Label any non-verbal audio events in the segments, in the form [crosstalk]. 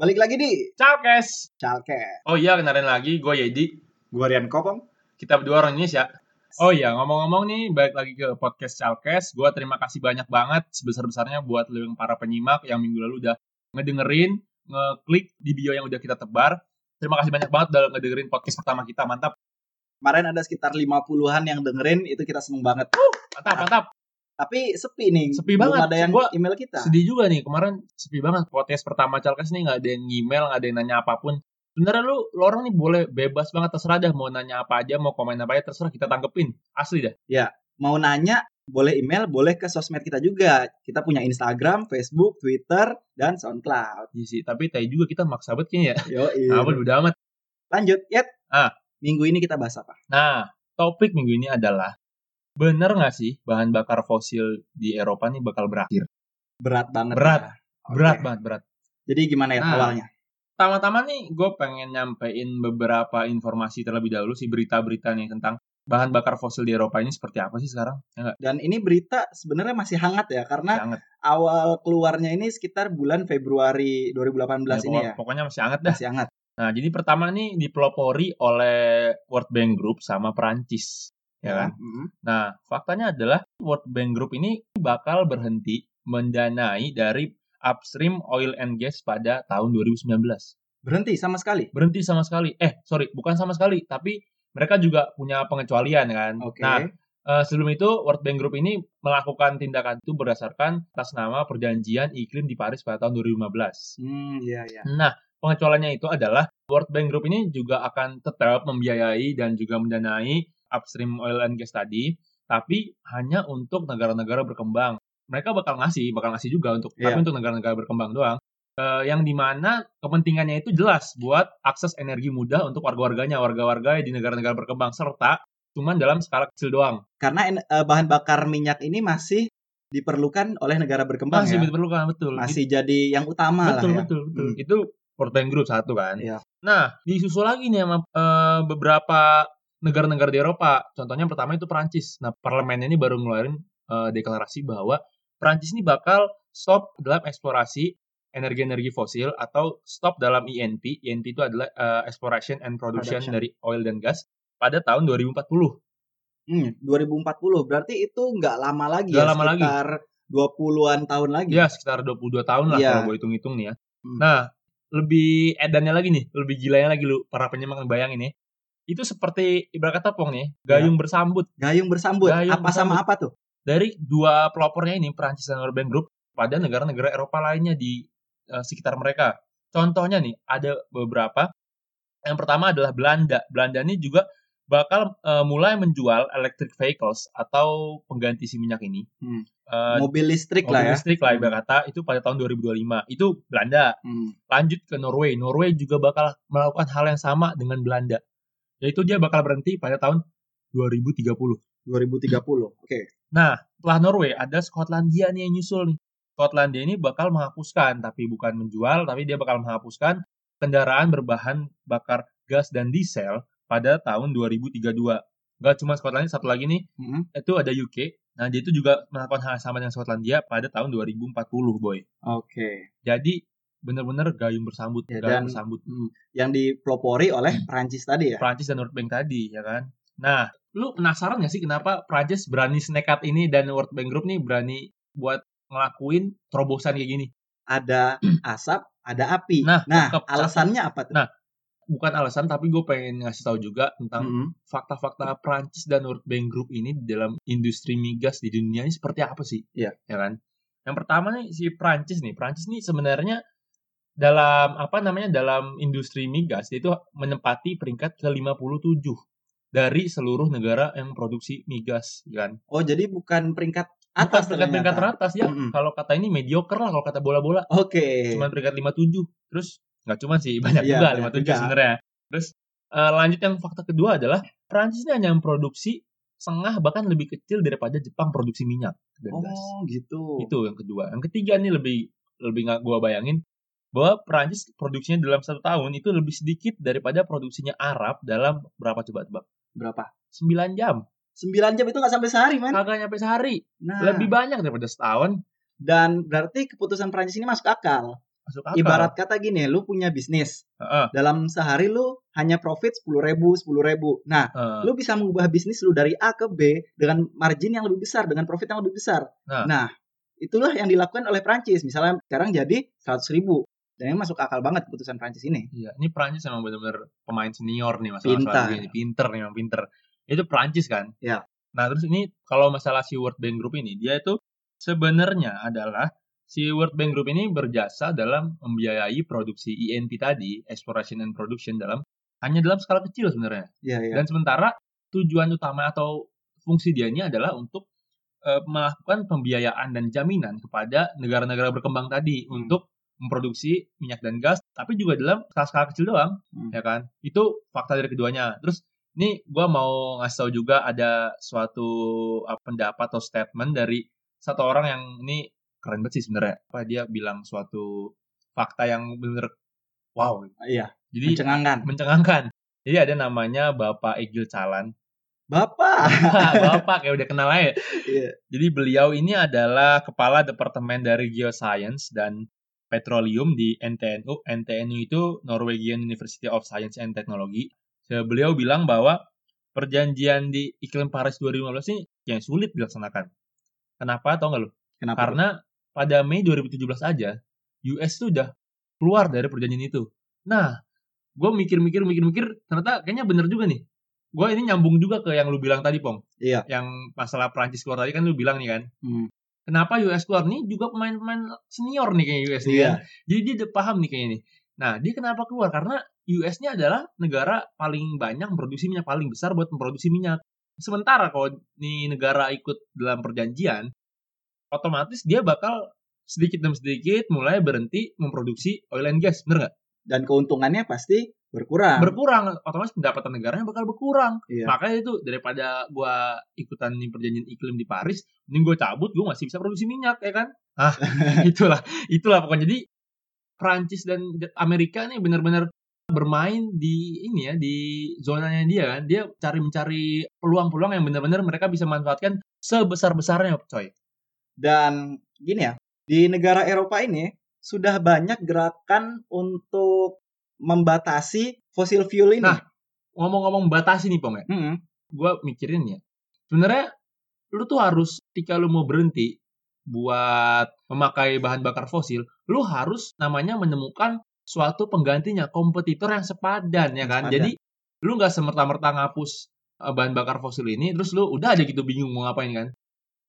Balik lagi di Calkes. Calke. Oh iya, kenalin lagi. Gue Yedi. Gua Rian Kokong. Kita berdua orang Indonesia. Oh iya, ngomong-ngomong nih, balik lagi ke podcast Calkes. Gue terima kasih banyak banget sebesar-besarnya buat lu yang para penyimak yang minggu lalu udah ngedengerin, ngeklik di bio yang udah kita tebar. Terima kasih banyak banget udah ngedengerin podcast pertama kita. Mantap, Kemarin ada sekitar 50-an yang dengerin, itu kita seneng banget. mantap, mantap. Tapi sepi nih. Sepi Belum banget. ada yang Gua email kita. Sedih juga nih, kemarin sepi banget. Podcast pertama Calkes nih nggak ada yang email, nggak ada yang nanya apa pun. Sebenarnya lu, lu orang nih boleh bebas banget terserah dah mau nanya apa aja, mau komen apa aja terserah kita tanggepin. Asli dah. Mau nanya, boleh email, boleh ke sosmed kita juga. Kita punya Instagram, Facebook, Twitter, dan SoundCloud. Iya sih, tapi tadi juga kita maksa banget kayaknya ya. Yo, Apa udah amat. Lanjut, Yet. Ah. Minggu ini kita bahas apa? Nah, topik minggu ini adalah bener nggak sih bahan bakar fosil di Eropa nih bakal berakhir? Berat banget. Berat. ya. Oke. Berat banget, berat. Jadi gimana ya Nah. awalnya? Pertama-tama nih, gue pengen nyampein beberapa informasi terlebih dahulu sih berita-berita nih tentang bahan bakar fosil di Eropa ini seperti apa sih sekarang? Ya? Dan ini berita sebenarnya masih hangat ya karena Sangat. awal keluarnya ini sekitar bulan Februari 2018 ini pokok- ya. Pokoknya masih hangat dah. Masih hangat. Nah, jadi pertama nih dipelopori oleh World Bank Group sama Perancis. Ya kan? Mm. Nah, faktanya adalah World Bank Group ini bakal berhenti mendanai dari upstream oil and gas pada tahun 2019. Berhenti sama sekali. Berhenti sama sekali. Eh, sorry, bukan sama sekali, tapi mereka juga punya pengecualian kan. Oke. Nah, eh, sebelum itu World Bank Group ini melakukan tindakan itu berdasarkan atas nama perjanjian iklim di Paris pada tahun 2015. Hmm, iya iya. Nah, pengecualiannya itu adalah World Bank Group ini juga akan tetap membiayai dan juga mendanai upstream oil and gas tadi, tapi hanya untuk negara-negara berkembang. Mereka bakal ngasih, bakal ngasih juga untuk tapi Iya. untuk negara-negara berkembang doang. Eh, yang di mana kepentingannya itu jelas buat akses energi mudah untuk warga-warganya, warga-warga di negara-negara berkembang serta cuman dalam skala kecil doang. Karena en- eh, bahan bakar minyak ini masih diperlukan oleh negara berkembang Masih ya. diperlukan betul. Masih jadi yang utama betul, lah ya. betul, betul. Hmm. Itu Bank Group satu kan. Iya. Nah, disusul lagi nih sama eh, beberapa negara-negara di Eropa. Contohnya yang pertama itu Prancis. Nah, parlemen ini baru ngeluarin eh, deklarasi bahwa Prancis ini bakal stop dalam eksplorasi energi-energi fosil atau stop dalam INP. INP itu adalah eh, exploration and production, Production. dari oil dan gas pada tahun 2040. Hmm, 2040 berarti itu nggak lama lagi Nggak ya, lama lagi. sekitar 20-an tahun lagi. Ya, sekitar 22 tahun lah Iya. kalau gue hitung-hitung nih ya. Hmm. Nah, lebih edannya lagi nih, lebih gilanya lagi lu para penyimak bayangin nih. Itu seperti ibarat kata pong nih, gayung bersambut Gayung bersambut. Gayung apa sama bersambut. apa tuh? dari dua pelopornya ini Perancis dan Bank Group pada negara-negara Eropa lainnya di eh, sekitar mereka. Contohnya nih ada beberapa. Yang pertama adalah Belanda. Belanda ini juga bakal eh, mulai menjual electric vehicles atau pengganti si minyak ini. Hmm. Eh, Mobil listrik mobil lah ya. listrik lah ibarat kata itu pada tahun 2025. Itu Belanda. Hmm. Lanjut ke Norway. Norway juga bakal melakukan hal yang sama dengan Belanda. Yaitu dia bakal berhenti pada tahun 2030. 2030. Oke. Nah, setelah Norway ada Skotlandia nih yang nyusul nih. Skotlandia ini bakal menghapuskan, tapi bukan menjual, tapi dia bakal menghapuskan kendaraan berbahan bakar gas dan diesel pada tahun 2032. Gak cuma Skotlandia, satu lagi nih, Hmm. itu ada UK. Nah, dia itu juga melakukan hal yang sama dengan Skotlandia pada tahun 2040, boy. Oke. Jadi, bener-bener gayung bersambut, Ya, gayung dan- bersambut. Hmm. Yang dipelopori oleh Prancis tadi ya. Prancis dan World Bank tadi, ya kan? Nah, lu penasaran gak sih kenapa Prancis berani senekat ini dan World Bank Group nih berani buat ngelakuin terobosan kayak gini? Ada [clears throat] asap, ada api. Nah, Nah, alasannya apa tuh? Nah, Bukan alasan, tapi gue pengen ngasih tahu juga tentang Hmm. fakta-fakta Prancis dan World Bank Group ini di dalam industri migas di dunia ini seperti apa sih? Iya. Ya kan? Yang pertama nih si Prancis nih. Prancis nih sebenarnya dalam apa namanya dalam industri migas itu menempati peringkat ke-57 dari seluruh negara yang produksi migas, kan? Oh, jadi bukan peringkat Bukan atas peringkat-peringkat ternyata. teratas ya. Mm-mm. Kalau kata ini mediocre lah kalau kata bola-bola. Oke. Cuman peringkat 57. Terus nggak cuma sih, [laughs] banyak Iya, juga banyak 57 juga. sebenarnya. Terus eh, lanjut yang fakta kedua adalah Prancis ini hanya memproduksi setengah bahkan lebih kecil daripada Jepang produksi minyak dan gas. Oh, gitu. Itu yang kedua. Yang ketiga nih lebih lebih nggak gua bayangin bahwa Prancis produksinya dalam satu tahun itu lebih sedikit daripada produksinya Arab dalam berapa coba tebak? Berapa? 9 jam. 9 jam itu nggak sampai sehari, man. Kagak nyampe sehari. Nah, Lebih banyak daripada setahun. dan berarti keputusan Prancis ini masuk akal. masuk akal. Ibarat kata gini, lu punya bisnis. Heeh, Dalam sehari lu hanya profit 10 ribu, 10 ribu. Nah, heeh. lu bisa mengubah bisnis lu dari A ke B dengan margin yang lebih besar, dengan profit yang lebih besar. Nah. itulah yang dilakukan oleh Prancis. Misalnya sekarang jadi 100 ribu. Dan ini masuk akal banget keputusan Prancis ini. Iya, ini Prancis emang bener-bener pemain senior nih masalah Pintar. soal begini. Pinter nih, emang pinter. Itu Prancis kan? Ya. Nah, terus ini kalau masalah si World Bank Group ini, dia itu sebenarnya adalah si World Bank Group ini berjasa dalam membiayai produksi ENP tadi, exploration and production dalam hanya dalam skala kecil sebenarnya. Iya, iya. Dan sementara tujuan utama atau fungsi dia ini adalah untuk eh, melakukan pembiayaan dan jaminan kepada negara-negara berkembang tadi Hmm. untuk memproduksi minyak dan gas, tapi juga dalam skala-skala kecil doang, Hmm. ya kan? Itu fakta dari keduanya. Terus ini gua mau ngasih tahu juga ada suatu uh, pendapat atau statement dari satu orang yang ini keren banget sih sebenarnya. Apa dia bilang suatu fakta yang bener wow. Iya, Jadi mencengangkan. mencengangkan. Jadi ada namanya Bapak Egil Calan. Bapak. [laughs] Bapak kayak udah kenal aja. Iya. Jadi beliau ini adalah kepala departemen dari Geoscience dan Petroleum di NTNU. NTNU itu Norwegian University of Science and Technology. Beliau bilang bahwa perjanjian di iklim Paris 2015 ini yang sulit dilaksanakan. Kenapa? Tahu nggak lu? Kenapa? Karena pada Mei 2017 aja, US tuh udah keluar dari perjanjian itu. Nah, gue mikir-mikir, mikir-mikir, ternyata kayaknya bener juga nih. Gue ini nyambung juga ke yang lu bilang tadi, Pong. Iya. Yang masalah Prancis keluar tadi kan lu bilang nih kan. Hmm. Kenapa US keluar nih juga pemain-pemain senior nih kayak US nih Iya. kan. Jadi dia udah paham nih kayaknya nih. Nah, dia kenapa keluar? Karena US ini adalah negara paling banyak memproduksi minyak paling besar buat memproduksi minyak. Sementara kalau nih negara ikut dalam perjanjian, otomatis dia bakal sedikit demi sedikit mulai berhenti memproduksi oil and gas, bener nggak? Dan keuntungannya pasti berkurang. Berkurang, otomatis pendapatan negaranya bakal berkurang. Iya. Makanya itu daripada gua ikutan nih perjanjian iklim di Paris, mending gue cabut, gue masih bisa produksi minyak, ya kan? Ah, [laughs] itulah, itulah pokoknya. Jadi Prancis dan Amerika nih benar-benar bermain di ini ya di zonanya dia kan dia cari mencari peluang-peluang yang benar-benar mereka bisa manfaatkan sebesar besarnya coy Dan gini ya, di negara Eropa ini sudah banyak gerakan untuk membatasi fosil fuel ini. Nah. ngomong-ngomong batasi nih pong ya Mm-mm. gue mikirin ya sebenarnya lu tuh harus ketika lu mau berhenti buat memakai bahan bakar fosil lu harus namanya menemukan suatu penggantinya kompetitor yang sepadan ya kan Sepadan. jadi lu nggak semerta-merta ngapus eh, bahan bakar fosil ini terus lu udah aja gitu bingung mau ngapain kan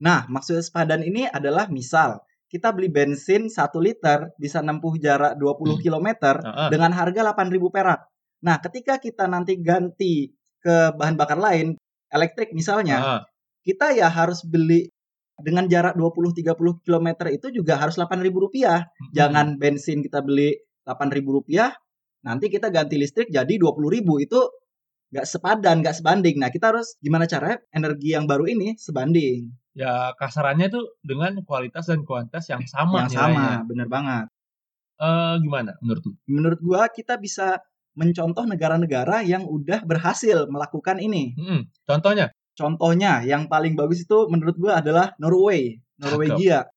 Nah, maksud sepadan ini adalah misal kita beli bensin 1 liter bisa nempuh jarak 20 km Heeh. dengan harga 8.000 perak. Nah, ketika kita nanti ganti ke bahan bakar lain, elektrik misalnya, Heeh. kita ya harus beli dengan jarak 20-30 km itu juga harus 8.000 rupiah. Hmm. Jangan bensin kita beli 8.000 rupiah, nanti kita ganti listrik jadi 20.000 itu nggak sepadan, nggak sebanding. Nah, kita harus gimana caranya energi yang baru ini sebanding, ya kasarannya tuh dengan kualitas dan kuantitas yang sama yang nilainya. sama, bener banget. Eh, gimana menurut lu Menurut gua kita bisa mencontoh negara-negara yang udah berhasil melakukan ini. Mm-mm. contohnya Contohnya yang paling bagus itu menurut gua adalah Norway, Norwegia.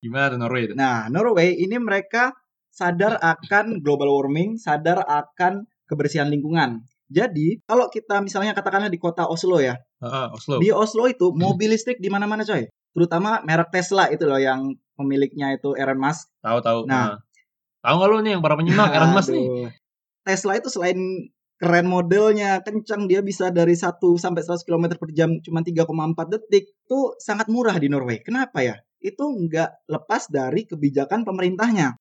gimana tuh Norway itu Nah, Norway ini mereka sadar akan global warming, sadar akan kebersihan lingkungan. Jadi, kalau kita misalnya katakanlah di kota Oslo ya, Heeh, Oslo di Oslo itu mobil listrik di mana-mana coy. Terutama merek Tesla itu loh yang pemiliknya itu Elon Musk. tahu tahu Nah. Nah. tahu nggak lu nih yang para penyimak Elon Musk nih. Tesla itu selain keren modelnya, kencang dia bisa dari 1 sampai 100 km per jam cuma 3,4 detik. Itu sangat murah di Norway. Kenapa ya? Itu nggak lepas dari kebijakan pemerintahnya.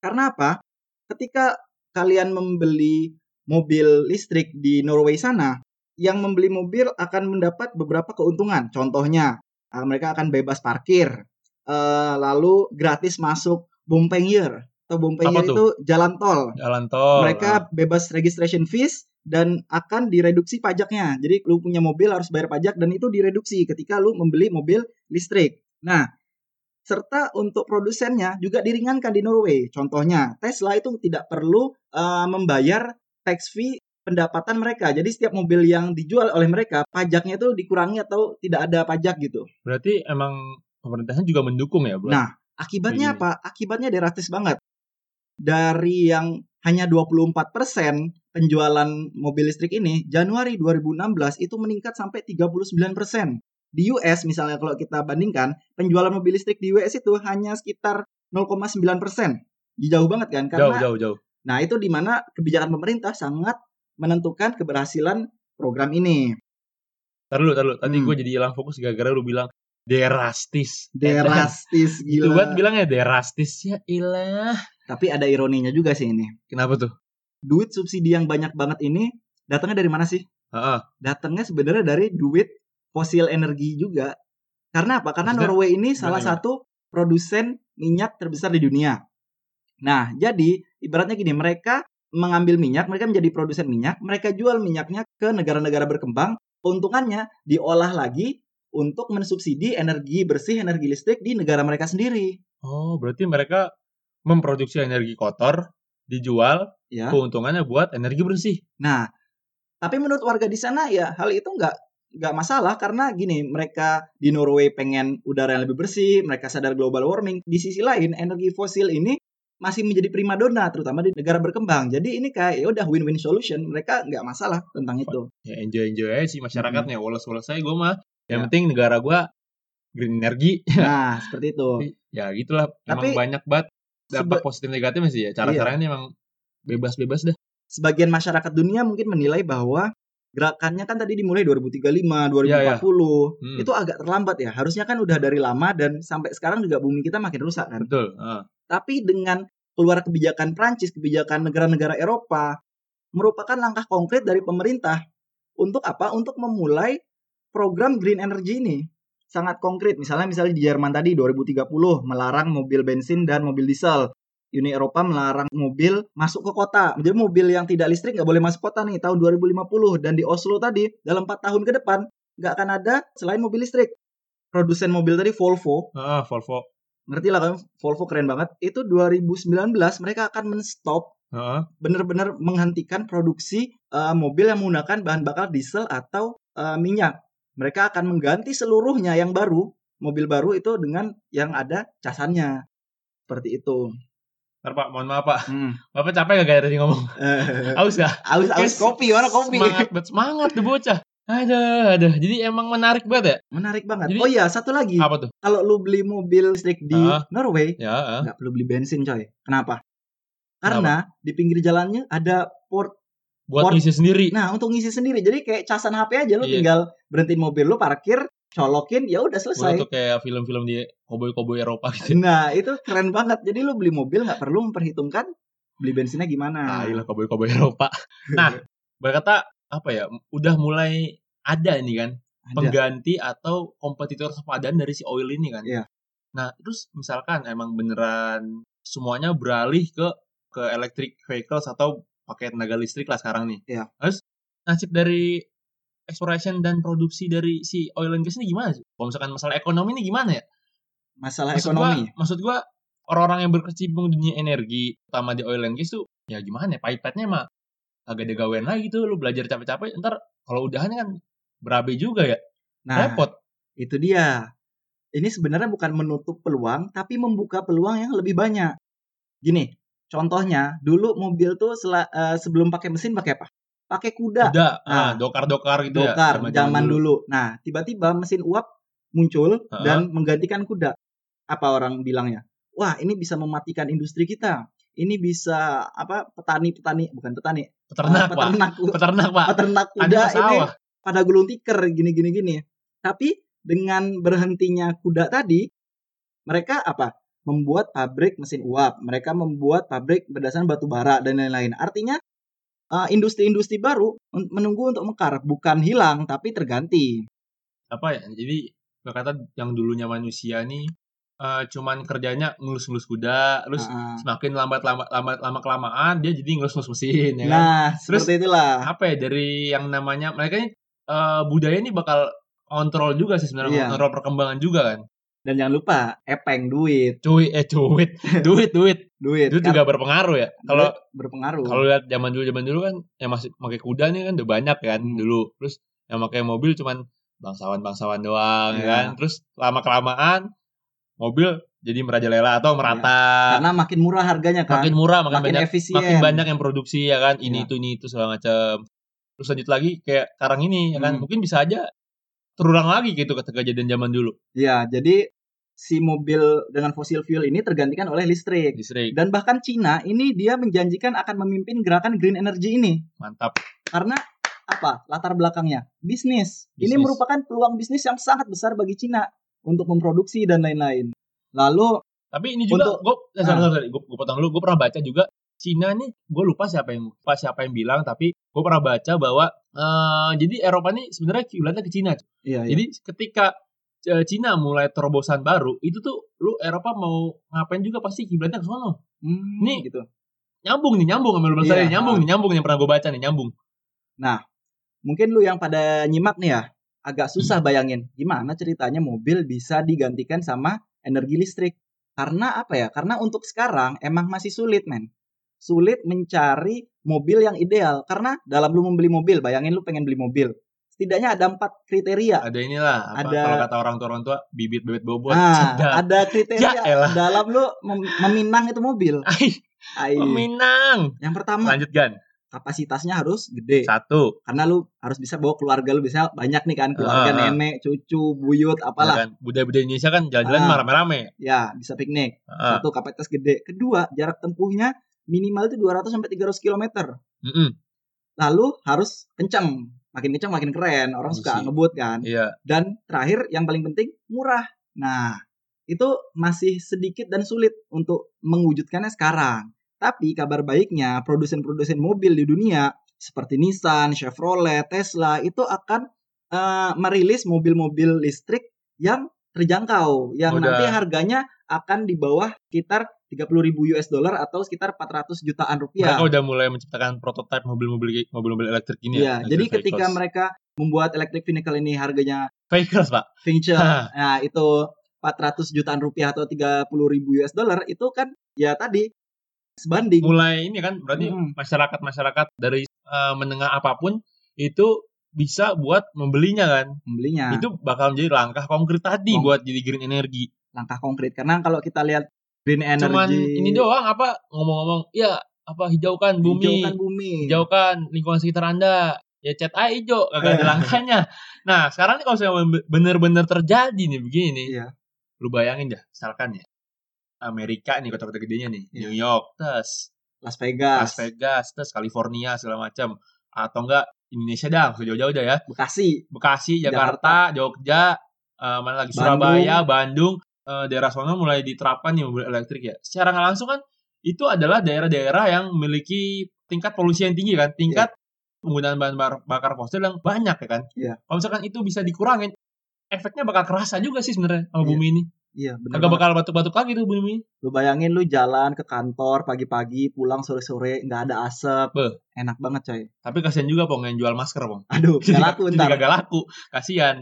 Karena apa? Ketika kalian membeli mobil listrik di Norway sana, yang membeli mobil akan mendapat beberapa keuntungan. Contohnya, eh, mereka akan bebas parkir, eh, lalu gratis masuk Bompenger atau tuh? itu jalan tol. jalan tol mereka bebas registration fees dan akan direduksi pajaknya. Jadi lu punya mobil harus bayar pajak dan itu direduksi ketika lu membeli mobil listrik. Nah, serta untuk produsennya juga diringankan di Norway. Contohnya, Tesla itu tidak perlu eh, membayar tax fee pendapatan mereka. Jadi setiap mobil yang dijual oleh mereka, pajaknya itu dikurangi atau tidak ada pajak gitu. berarti emang pemerintahnya juga mendukung ya buat Nah, Akibatnya apa? Akibatnya drastis banget. dari yang hanya 24% penjualan mobil listrik ini, Januari 2016 itu meningkat sampai 39%. Di US misalnya kalau kita bandingkan, penjualan mobil listrik di US itu hanya sekitar 0,9%. Jauh banget kan? Karena Jauh, jauh, jauh. Nah, itu di mana kebijakan pemerintah sangat menentukan keberhasilan program ini. Ntar dulu. Tadi Hmm. gue jadi hilang fokus gara-gara lu bilang derastis. Derastis Itu gila. buat bilangnya derastis ya ilah. Tapi ada ironinya juga sih ini. Kenapa tuh? Duit subsidi yang banyak banget ini datangnya dari mana sih? Heeh. Datangnya sebenarnya dari duit fosil energi juga. Karena apa? Karena Maksudnya? Norway ini salah gimana? satu produsen minyak terbesar di dunia. Nah, jadi ibaratnya gini, mereka mengambil minyak, mereka menjadi produsen minyak, mereka jual minyaknya ke negara-negara berkembang, keuntungannya diolah lagi untuk mensubsidi energi bersih, energi listrik di negara mereka sendiri. Oh, berarti mereka memproduksi energi kotor, dijual, Ya. keuntungannya buat energi bersih. Nah, tapi menurut warga di sana ya hal itu nggak nggak masalah karena gini mereka di Norway pengen udara yang lebih bersih, mereka sadar global warming. Di sisi lain energi fosil ini masih menjadi primadona terutama di negara berkembang. Jadi ini kayak ya udah win-win solution. Mereka nggak masalah tentang itu. Ya enjoy-enjoy aja sih masyarakatnya. Woles-woles saya gue mah. Yang Ya. penting negara gue green energy. [laughs] Nah, seperti itu. ya gitulah. Tapi- Emang banyak banget dampak Sebe- positif negatifnya sih ya. Cara-caranya ini emang bebas-bebas dah. Sebagian masyarakat dunia mungkin menilai bahwa gerakannya kan tadi dimulai 2035, 2040. Ya, ya. Hmm. Itu agak terlambat ya. Harusnya kan udah dari lama dan sampai sekarang juga bumi kita makin rusak kan. Betul. Heeh. Tapi dengan keluar kebijakan Prancis, kebijakan negara-negara Eropa, merupakan langkah konkret dari pemerintah. Untuk apa? Untuk memulai program green energy ini. Sangat konkret. Misalnya misalnya di Jerman tadi 2030 melarang mobil bensin dan mobil diesel. Uni Eropa melarang mobil masuk ke kota. Jadi mobil yang tidak listrik nggak boleh masuk kota nih tahun 2050. Dan di Oslo tadi dalam 4 tahun ke depan nggak akan ada selain mobil listrik. Produsen mobil tadi Volvo Heeh, Volvo. Ngerti lah kan Volvo keren banget itu 2019 mereka akan menstop Heeh. benar-benar menghentikan produksi eh, mobil yang menggunakan bahan bakar diesel atau eh, minyak mereka akan mengganti seluruhnya yang baru mobil baru itu dengan yang ada casannya seperti itu Ntar Pak, mohon maaf Pak. hmm. Bapak capek gak kayak tadi ngomong? Aus gak? aus aus kopi mana kopi Semangat semangat tuh bocah. Aduh, aduh. Jadi emang menarik banget ya? menarik banget Jadi- oh iya satu lagi Apa tuh? kalau lu beli mobil listrik di Ah. Norway Ya, heeh. nggak perlu beli bensin coy kenapa karena di pinggir jalannya ada port buat Port- ngisi sendiri. Nah, untuk ngisi sendiri. Jadi kayak casan HP aja lu Iya. tinggal berhentiin mobil lu, parkir, colokin, ya udah selesai. tuh kayak film-film di koboi-koboi Eropa gitu. Nah, itu keren banget. Jadi lu beli mobil nggak perlu memperhitungkan beli bensinnya gimana. Ah, iya koboi-koboi Eropa. Nah, [laughs] berkata apa ya? Udah mulai ada ini kan Ada. pengganti atau kompetitor sepadan dari si oil ini kan. Iya. Nah, terus misalkan emang beneran semuanya beralih ke ke electric vehicles atau pakai tenaga listrik lah sekarang nih. Iya. Terus nasib dari exploration dan produksi dari si oil and gas ini gimana sih? Kalau misalkan masalah ekonomi ini gimana ya? Masalah maksud ekonomi. Gua, maksud gua orang-orang yang berkecimpung dunia energi, terutama di oil and gas tuh, ya gimana ya, pahit-pahitnya mah agak ada gawean lagi tuh, lu belajar capek-capek, ntar kalau udahan kan berabe juga ya, Nah, repot. itu dia. Ini sebenarnya bukan menutup peluang, tapi membuka peluang yang lebih banyak. Gini, contohnya, dulu mobil tuh sela- eh, sebelum pakai mesin pakai apa? Pakai kuda. Nah. ah, dokar-dokar gitu ya. dokar zaman-zaman zaman dulu. Nah, tiba-tiba mesin uap muncul Heeh. dan menggantikan kuda. Apa orang bilangnya? Wah, ini bisa mematikan industri kita. Ini bisa apa? Petani-petani, bukan petani. Peternak, eh, Pak. peternak, Peternak, Pak. peternak kuda ini pada gulung tikar gini-gini gini. Tapi dengan berhentinya kuda tadi, mereka apa? Membuat pabrik mesin uap. Mereka membuat pabrik berdasarkan batu bara dan lain-lain. Artinya eh, industri-industri baru un- menunggu untuk mekar, bukan hilang tapi terganti. Apa ya, jadi kata yang dulunya manusia nih, eh, cuman kerjanya ngelus-ngelus kuda, terus Nah, semakin lambat lambat lambat lama kelamaan dia jadi ngelus-ngelus mesin ya kan? Nah, Terus- seperti itulah. apa ya dari yang namanya mereka ini eh, budaya ini bakal kontrol juga sih sebenarnya Iya. kontrol perkembangan juga kan Dan jangan lupa, epeng duit, cuy eh duit [laughs] duit duit duit. duit Kan juga berpengaruh ya kalau berpengaruh. kalau lihat zaman dulu zaman dulu kan yang masih pakai kuda nih kan udah banyak kan Hmm. dulu terus yang pakai mobil cuman bangsawan bangsawan doang Iya. kan terus lama kelamaan mobil jadi merajalela atau merata. Karena makin murah harganya kan. makin murah, makin, makin banyak efisien. makin banyak yang produksi ya kan. Ini Iya. itu ini itu segala macam. Terus lanjut lagi kayak sekarang ini ya kan. Hmm. Mungkin bisa aja terulang lagi gitu ketika kejadian zaman dulu. Ya, jadi si mobil dengan fosil fuel ini tergantikan oleh listrik. Listrik. Dan bahkan Cina ini dia menjanjikan akan memimpin gerakan green energy ini. Mantap. Karena apa? Latar belakangnya bisnis. Ini Bisnis. merupakan peluang bisnis yang sangat besar bagi Cina untuk memproduksi dan lain-lain. Lalu Tapi ini juga Untuk- gue eh, Ah. sorry, sorry, gue, potong dulu. Gue pernah baca juga Cina nih, gue lupa siapa yang lupa siapa yang bilang, tapi gue pernah baca bahwa eh, jadi Eropa nih sebenarnya kiblatnya ke Cina. iya, iya. Jadi ketika eh, Cina mulai terobosan baru, itu tuh lu Eropa mau ngapain juga pasti kiblatnya ke sono. Hmm, nih, gitu. Nyambung nih, nyambung sama lu bilang Iya, nyambung ah. nih, nyambung yang pernah gue baca nih, nyambung. Mungkin lu yang pada nyimak nih ya, agak susah bayangin gimana ceritanya mobil bisa digantikan sama energi listrik. Karena apa ya? Karena untuk sekarang emang masih sulit, men. Sulit mencari mobil yang ideal. Karena dalam lu membeli mobil, bayangin lu pengen beli mobil. Setidaknya ada empat kriteria. Ada inilah, apa, Ada- kalau kata orang tua orang tua, bibit bebet bobot. Nah, [laughs] ada kriteria Ya elah. dalam lu mem- meminang itu mobil. Ai, Ai. Peminang. Yang pertama, Lanjut Gan. Kapasitasnya harus gede. Satu. Karena lu harus bisa bawa keluarga lu bisa banyak nih kan, keluarga ah. nenek, cucu, buyut, Ya apalah. kan? Budaya-budaya Indonesia kan jalan-jalan mah rame-rame. Ya, bisa piknik. Ah, Satu kapasitas gede. Kedua, jarak tempuhnya minimal itu 200 sampai 300 km. mm-mm, Lalu harus kencang. Makin kencang makin keren. Orang suka Isi. ngebut kan. Iya. Dan terakhir yang paling penting murah. Nah, itu masih sedikit dan sulit untuk mewujudkannya sekarang. Tapi kabar baiknya produsen-produsen mobil di dunia seperti Nissan, Chevrolet, Tesla itu akan eh, merilis mobil-mobil listrik yang terjangkau yang Udah. nanti harganya akan di bawah sekitar 30.000 US dollar atau sekitar 400 jutaan rupiah. Mereka udah mulai menciptakan prototipe mobil-mobil mobil-mobil elektrik ini Iya, ya. jadi electric ketika vehicles. mereka membuat electric vehicle ini harganya vehicles, Pak. Hah. nah itu 400 jutaan rupiah atau 30 ribu US dollar itu kan ya tadi sebanding. mulai ini kan berarti masyarakat-masyarakat dari eh, menengah apa pun itu bisa buat membelinya kan. membelinya Itu bakal menjadi langkah konkret tadi Kong- buat jadi green energy. langkah konkret karena kalau kita lihat green Cuman energy ini doang apa ngomong-ngomong, ya apa hijaukan bumi, hijaukan bumi hijaukan lingkungan sekitar Anda. Ya cat aja hijau, kagak ada [laughs] langkahnya. Nah, sekarang nih kalau misalnya bener-bener terjadi nih begini nih. Iya. Lu bayangin dah, misalkan ya. Amerika nih kota-kota gedenya nih, Iya. New York, tes Las Vegas, Las Vegas, tes California segala macam. Atau enggak Indonesia dah, jauh-jauh dah ya. Bekasi Bekasi, Jakarta, Jogja, eh, mana lagi Bandung. Surabaya, Bandung, eh, daerah sono mulai diterapkan nih mobil elektrik ya. Secara nggak langsung kan itu adalah daerah-daerah yang memiliki tingkat polusi yang tinggi kan, tingkat penggunaan bahan bakar fosil yang banyak ya kan. Iya. Kalau misalkan itu bisa dikurangin, efeknya bakal kerasa juga sih sebenarnya sama Iya. bumi ini. Iya benar Kagak banget. bakal batuk-batuk lagi tuh bumi lu bayangin lu jalan ke kantor pagi-pagi pulang sore-sore nggak ada asap Beh. enak banget coy Tapi kasihan juga pong yang jual masker pong. aduh Jadi, nggak laku jadi ntar kagak laku. Kasihan.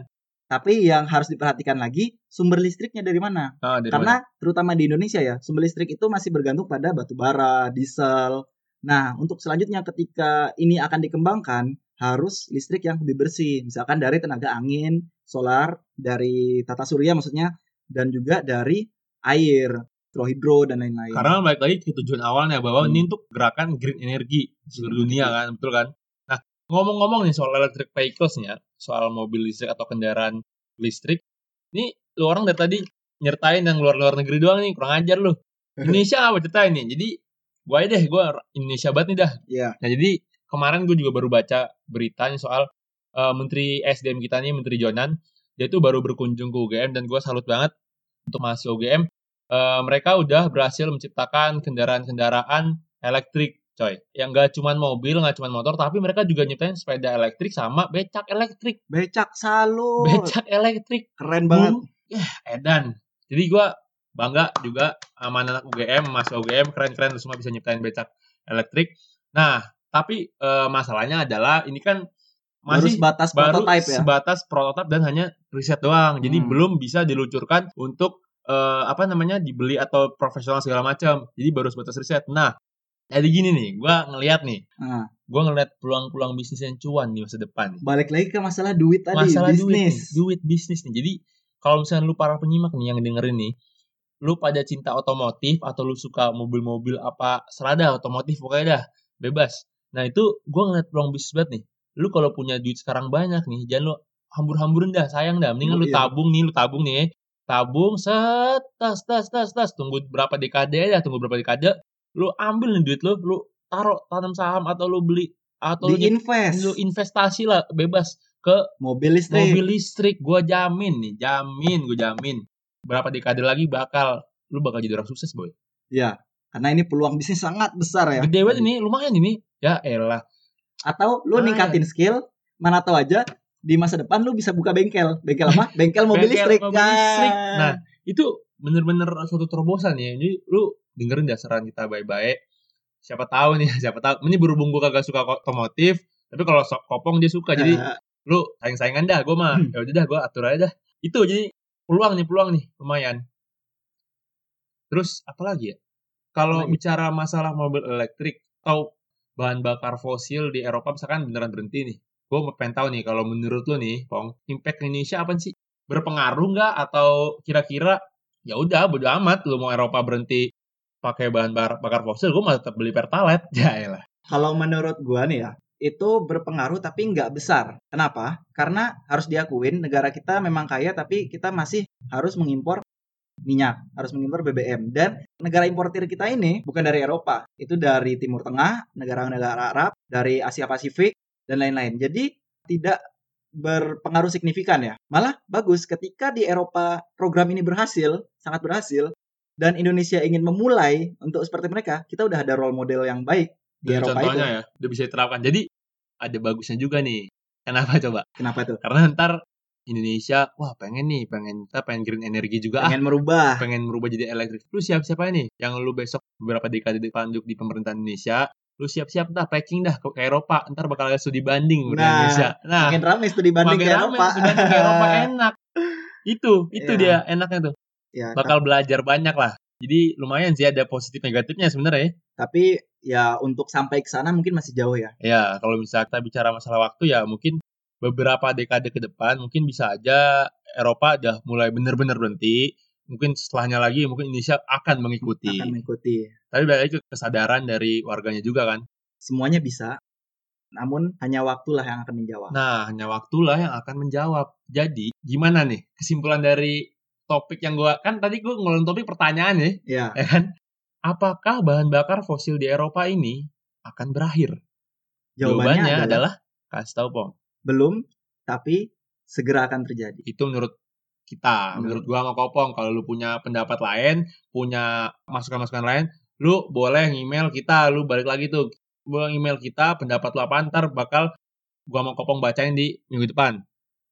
tapi yang harus diperhatikan lagi sumber listriknya dari mana Nah, dari Karena terutama di Indonesia ya, sumber listrik itu masih bergantung pada batu bara, diesel. Nah, untuk selanjutnya ketika ini akan dikembangkan, harus listrik yang lebih bersih. Misalkan dari tenaga angin, solar, dari tata surya maksudnya, dan juga dari air, hidro dan lain-lain. Karena balik lagi ke tujuan awalnya bahwa Hmm. ini untuk gerakan green energy di seluruh dunia kan, betul kan? Nah, ngomong-ngomong nih soal electric vehicles nya, soal mobil listrik atau kendaraan listrik, ini lu orang dari tadi nyertain yang luar-luar negeri doang nih, kurang ajar lu. [laughs] Indonesia apa ceritain nih? Jadi, gua aja deh, gua Indonesia banget nih dah. Iya. Nah, jadi kemarin gue juga baru baca beritanya soal eh, Menteri SDM kita nih, Menteri Jonan, dia tuh baru berkunjung ke UGM dan gue salut banget untuk mahasiswa UGM. Eh, mereka udah berhasil menciptakan kendaraan-kendaraan elektrik, coy. Yang gak cuman mobil, gak cuman motor, tapi mereka juga nyiptain sepeda elektrik sama becak elektrik. Becak salut. Becak elektrik. Keren banget. Boom. Ya, edan. Jadi gue bangga juga sama anak UGM, mahasiswa UGM, keren-keren semua bisa nyiptain becak elektrik. Nah, tapi eh, masalahnya adalah ini kan Baru masih sebatas baru prototype ya. sebatas prototipe dan hanya riset doang. Jadi Hmm. belum bisa diluncurkan untuk eh, apa namanya dibeli atau profesional segala macam. Jadi baru sebatas riset. Nah, jadi gini nih, gua ngelihat nih, Nah, gua ngelihat peluang-peluang bisnis yang cuan di masa depan nih. balik lagi ke masalah duit tadi, Masalah duit nih, bisnis. duit bisnis nih. Jadi kalau misalnya lu para penyimak nih yang dengerin nih, lu pada cinta otomotif atau lu suka mobil-mobil apa serada otomotif pokoknya dah bebas. Nah itu gue ngeliat peluang bisnis banget nih. Lu kalau punya duit sekarang banyak nih, jangan lu hambur-hamburin dah, sayang dah. Mendingan Oh, lu iya. tabung nih, lu tabung nih. Tabung, set, tas, tas, tas, tas. Tunggu berapa dekade aja, tunggu berapa dekade. Lu ambil nih duit lu, lu taruh tanam saham atau lu beli atau lu, invest lu investasi lah bebas ke mobil listrik. mobil listrik gua jamin nih jamin gue jamin berapa dekade lagi bakal lu bakal jadi orang sukses boy Ya, karena ini peluang bisnis sangat besar ya. gede banget ini lumayan ini ya elah Atau lu Ah, ningkatin skill, mana tahu aja di masa depan lu bisa buka bengkel. Bengkel apa? [laughs] Bengkel mobil Bengkel listrik. mobil listrik. Nah, itu bener-bener suatu terobosan ya. Jadi lu dengerin dasaran kita baik-baik. Siapa tahu nih, [laughs] siapa tahu. Ini berhubung gue kagak suka otomotif, tapi kalau sok kopong dia suka. Jadi Nah, lu saing-saingan dah, gue mah. Hmm. Ya udah dah, gue atur aja dah. Itu jadi peluang nih, peluang nih, lumayan. Terus apa lagi ya? Kalau Apalagi? bicara masalah mobil elektrik atau bahan bakar fosil di Eropa misalkan beneran berhenti nih. Gue pengen tahu nih kalau menurut lu nih, Pong, impact Indonesia apa sih? Berpengaruh nggak atau kira-kira ya udah bodo amat lu mau Eropa berhenti pakai bahan bakar fosil, gue malah tetap beli pertalite. [laughs] Ya elah. kalau menurut gua nih ya, itu berpengaruh tapi nggak besar. Kenapa? Karena harus diakuin negara kita memang kaya tapi kita masih harus mengimpor minyak, harus mengimpor BBM dan negara importir kita ini bukan dari Eropa, itu dari Timur Tengah, negara-negara Arab, dari Asia Pasifik dan lain-lain. Jadi tidak berpengaruh signifikan ya. Malah bagus ketika di Eropa program ini berhasil, sangat berhasil dan Indonesia ingin memulai untuk seperti mereka, kita udah ada role model yang baik di Dan Eropa contohnya itu. ya, udah bisa diterapkan. Jadi ada bagusnya juga nih. Kenapa coba? Kenapa tuh? Karena ntar Indonesia, wah pengen nih, pengen kita pengen green energy juga ah. Pengen merubah. pengen merubah jadi elektrik. Lu siap-siap aja nih. Yang lu besok beberapa dekade depan duduk di pemerintahan Indonesia, lu siap-siap dah packing dah ke, Eropa. Ntar bakal ada studi banding Nah, Indonesia. Nah, Makin ramai studi banding makin ke rame Eropa. studi banding ke Eropa [laughs] enak. Itu, itu Iya. dia enaknya tuh. ya, Bakal belajar banyak lah. Jadi lumayan sih ada positif negatifnya sebenarnya ya. tapi ya untuk sampai ke sana mungkin masih jauh ya. Ya, kalau misalnya kita bicara masalah waktu ya mungkin beberapa dekade ke depan mungkin bisa aja Eropa udah mulai bener-bener berhenti. Mungkin setelahnya lagi mungkin Indonesia akan mengikuti. Akan mengikuti. Tapi balik lagi ke kesadaran dari warganya juga kan. Semuanya bisa. Namun hanya waktulah yang akan menjawab. Nah, hanya waktulah yang akan menjawab. Jadi, gimana nih kesimpulan dari topik yang gua kan tadi gua ngeluarin topik pertanyaan ya, Ya, ya kan? Apakah bahan bakar fosil di Eropa ini akan berakhir? jawabannya, adalah, adalah kasih tahu Pong. Belum, tapi segera akan terjadi. Itu menurut kita, Menurut- menurut gua sama Kopong. Kalau lu punya pendapat lain, punya masukan-masukan lain, lu boleh email kita, lu balik lagi tuh. Gua email kita, pendapat lu apa ntar bakal gua sama Kopong bacain di minggu depan.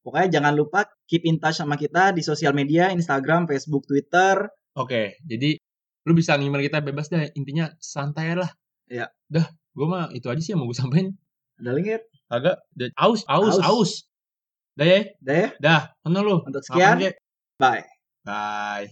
Pokoknya jangan lupa keep in touch sama kita di sosial media, Instagram, Facebook, Twitter. Oke, jadi lu bisa email kita bebas deh. Intinya santai lah. Iya. Dah, gua mah itu aja sih yang mau gue sampein. Ada link ya? Agak aus, aus, Aus. aus. Dah ya, Udah ya? dah. Mana lu? Untuk sekian, bye. Bye.